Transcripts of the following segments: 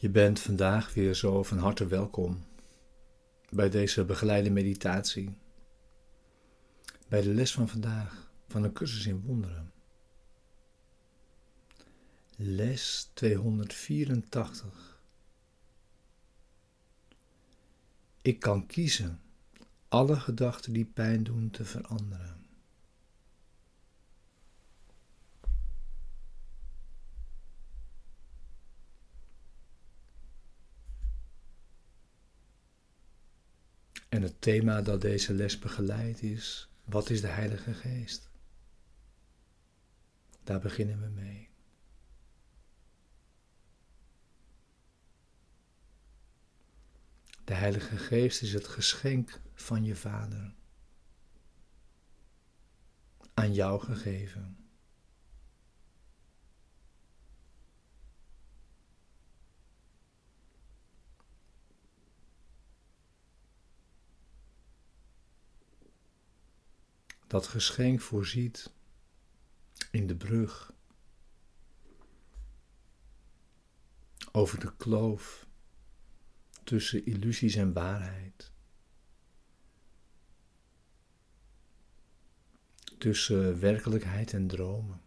Je bent vandaag weer zo van harte welkom bij deze begeleide meditatie, bij de les van vandaag van een cursus in wonderen. Les 284. Ik kan kiezen alle gedachten die pijn doen te veranderen. En het thema dat deze les begeleidt is: wat is de Heilige Geest? Daar beginnen we mee. De Heilige Geest is het geschenk van je Vader, aan jou gegeven. Dat geschenk voorziet in de brug over de kloof tussen illusies en waarheid. Tussen werkelijkheid en dromen.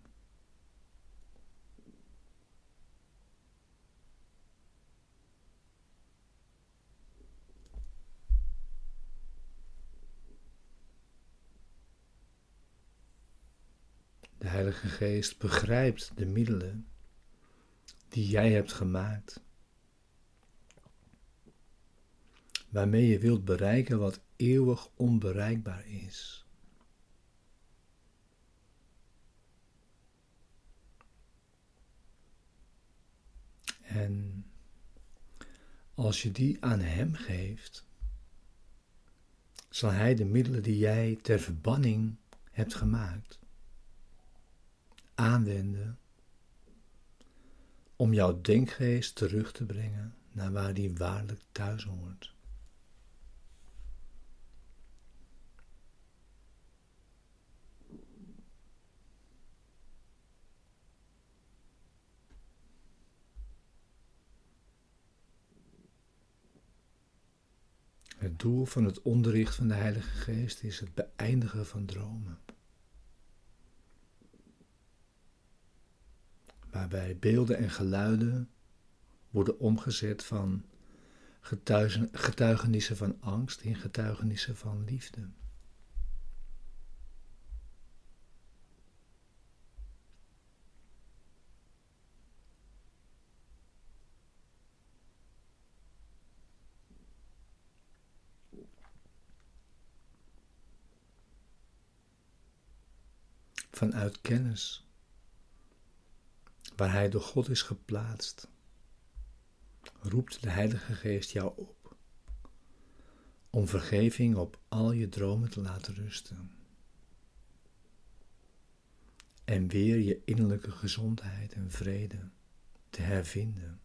Heilige Geest begrijpt de middelen die jij hebt gemaakt, waarmee je wilt bereiken wat eeuwig onbereikbaar is. En als je die aan Hem geeft, zal Hij de middelen die jij ter verbanning hebt gemaakt, aanwenden om jouw denkgeest terug te brengen naar waar die waarlijk thuis hoort. Het doel van het onderricht van de Heilige Geest is het beëindigen van dromen. Waarbij beelden en geluiden worden omgezet van getuigenissen van angst in getuigenissen van liefde. Vanuit kennis waar Hij door God is geplaatst, roept de Heilige Geest jou op om vergeving op al je dromen te laten rusten en weer je innerlijke gezondheid en vrede te hervinden.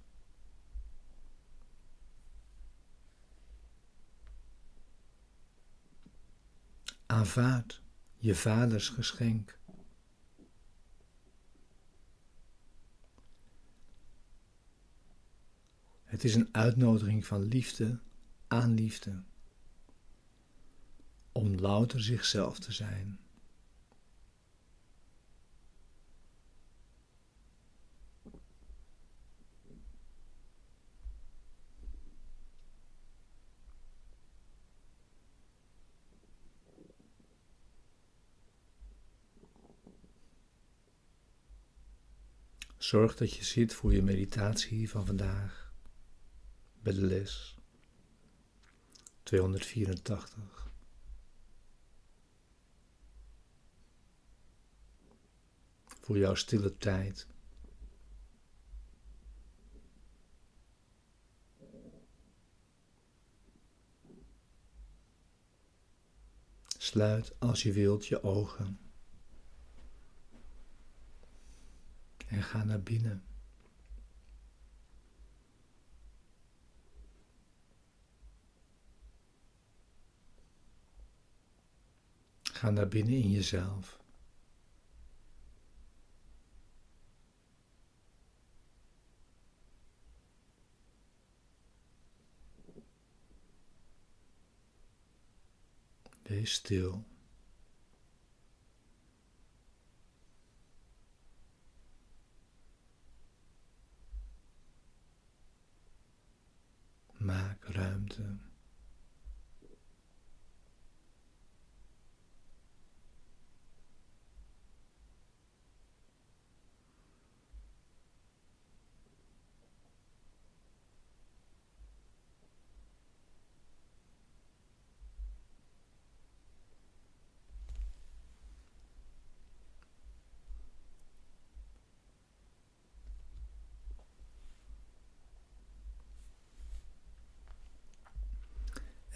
Aanvaard je vaders geschenk Het is een uitnodiging van liefde aan liefde. Om louter zichzelf te zijn. Zorg dat je zit voor je meditatie van vandaag bij de les 284. Voor jouw stille tijd. Sluit als je wilt je ogen. En ga naar binnen. Ga naar binnen in jezelf. Wees stil.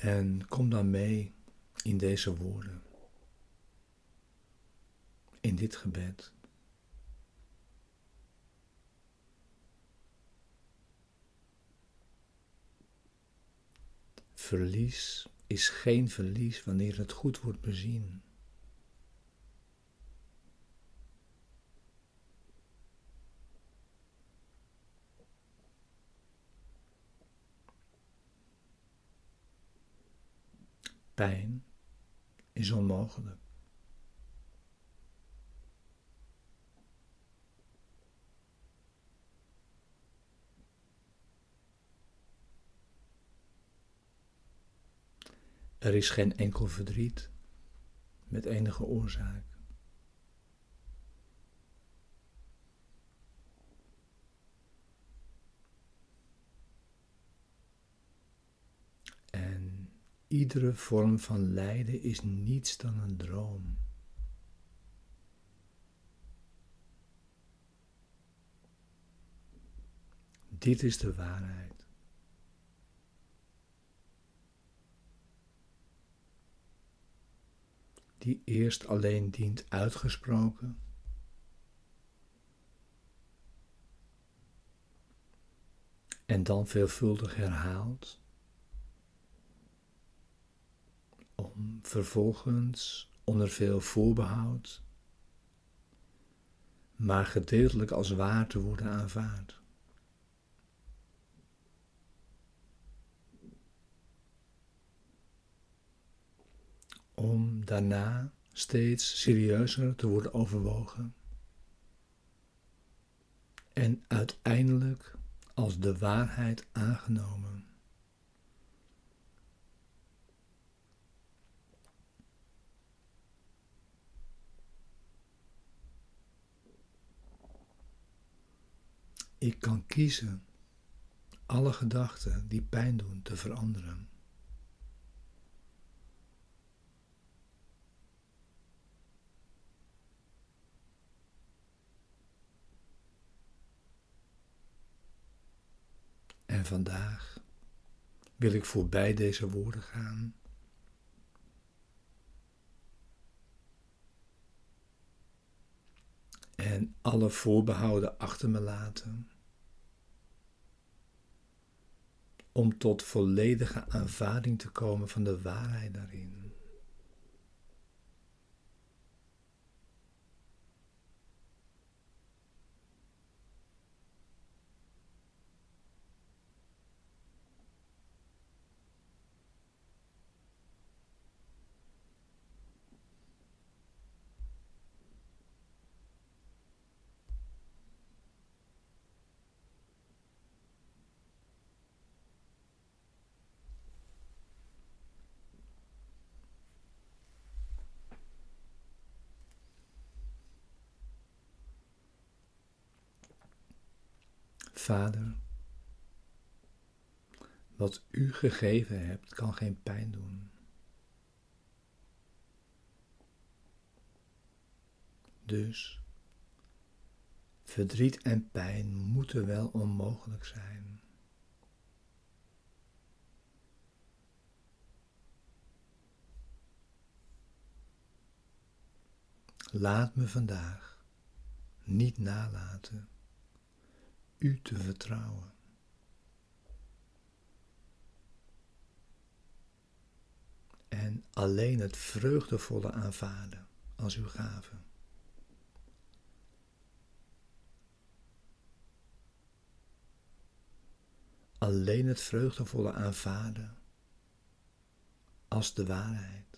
En kom dan mee in deze woorden, in dit gebed. Verlies is geen verlies wanneer het goed wordt bezien. Pijn is onmogelijk. Er is geen enkel verdriet met enige oorzaak. Iedere vorm van lijden is niets dan een droom. Dit is de waarheid. Die eerst alleen dient uitgesproken. En dan veelvuldig herhaald. Vervolgens onder veel voorbehoud, maar gedeeltelijk als waar te worden aanvaard. Om daarna steeds serieuzer te worden overwogen en uiteindelijk als de waarheid aangenomen. Ik kan kiezen alle gedachten die pijn doen te veranderen. En vandaag wil ik voorbij deze woorden gaan. En alle voorbehouden achter me laten. om tot volledige aanvaarding te komen van de waarheid daarin. Vader, wat u gegeven hebt kan geen pijn doen. Dus verdriet en pijn moeten wel onmogelijk zijn. Laat me vandaag niet nalaten u te vertrouwen. En alleen het vreugdevolle aanvaarden als uw gave. Alleen het vreugdevolle aanvaarden als de waarheid.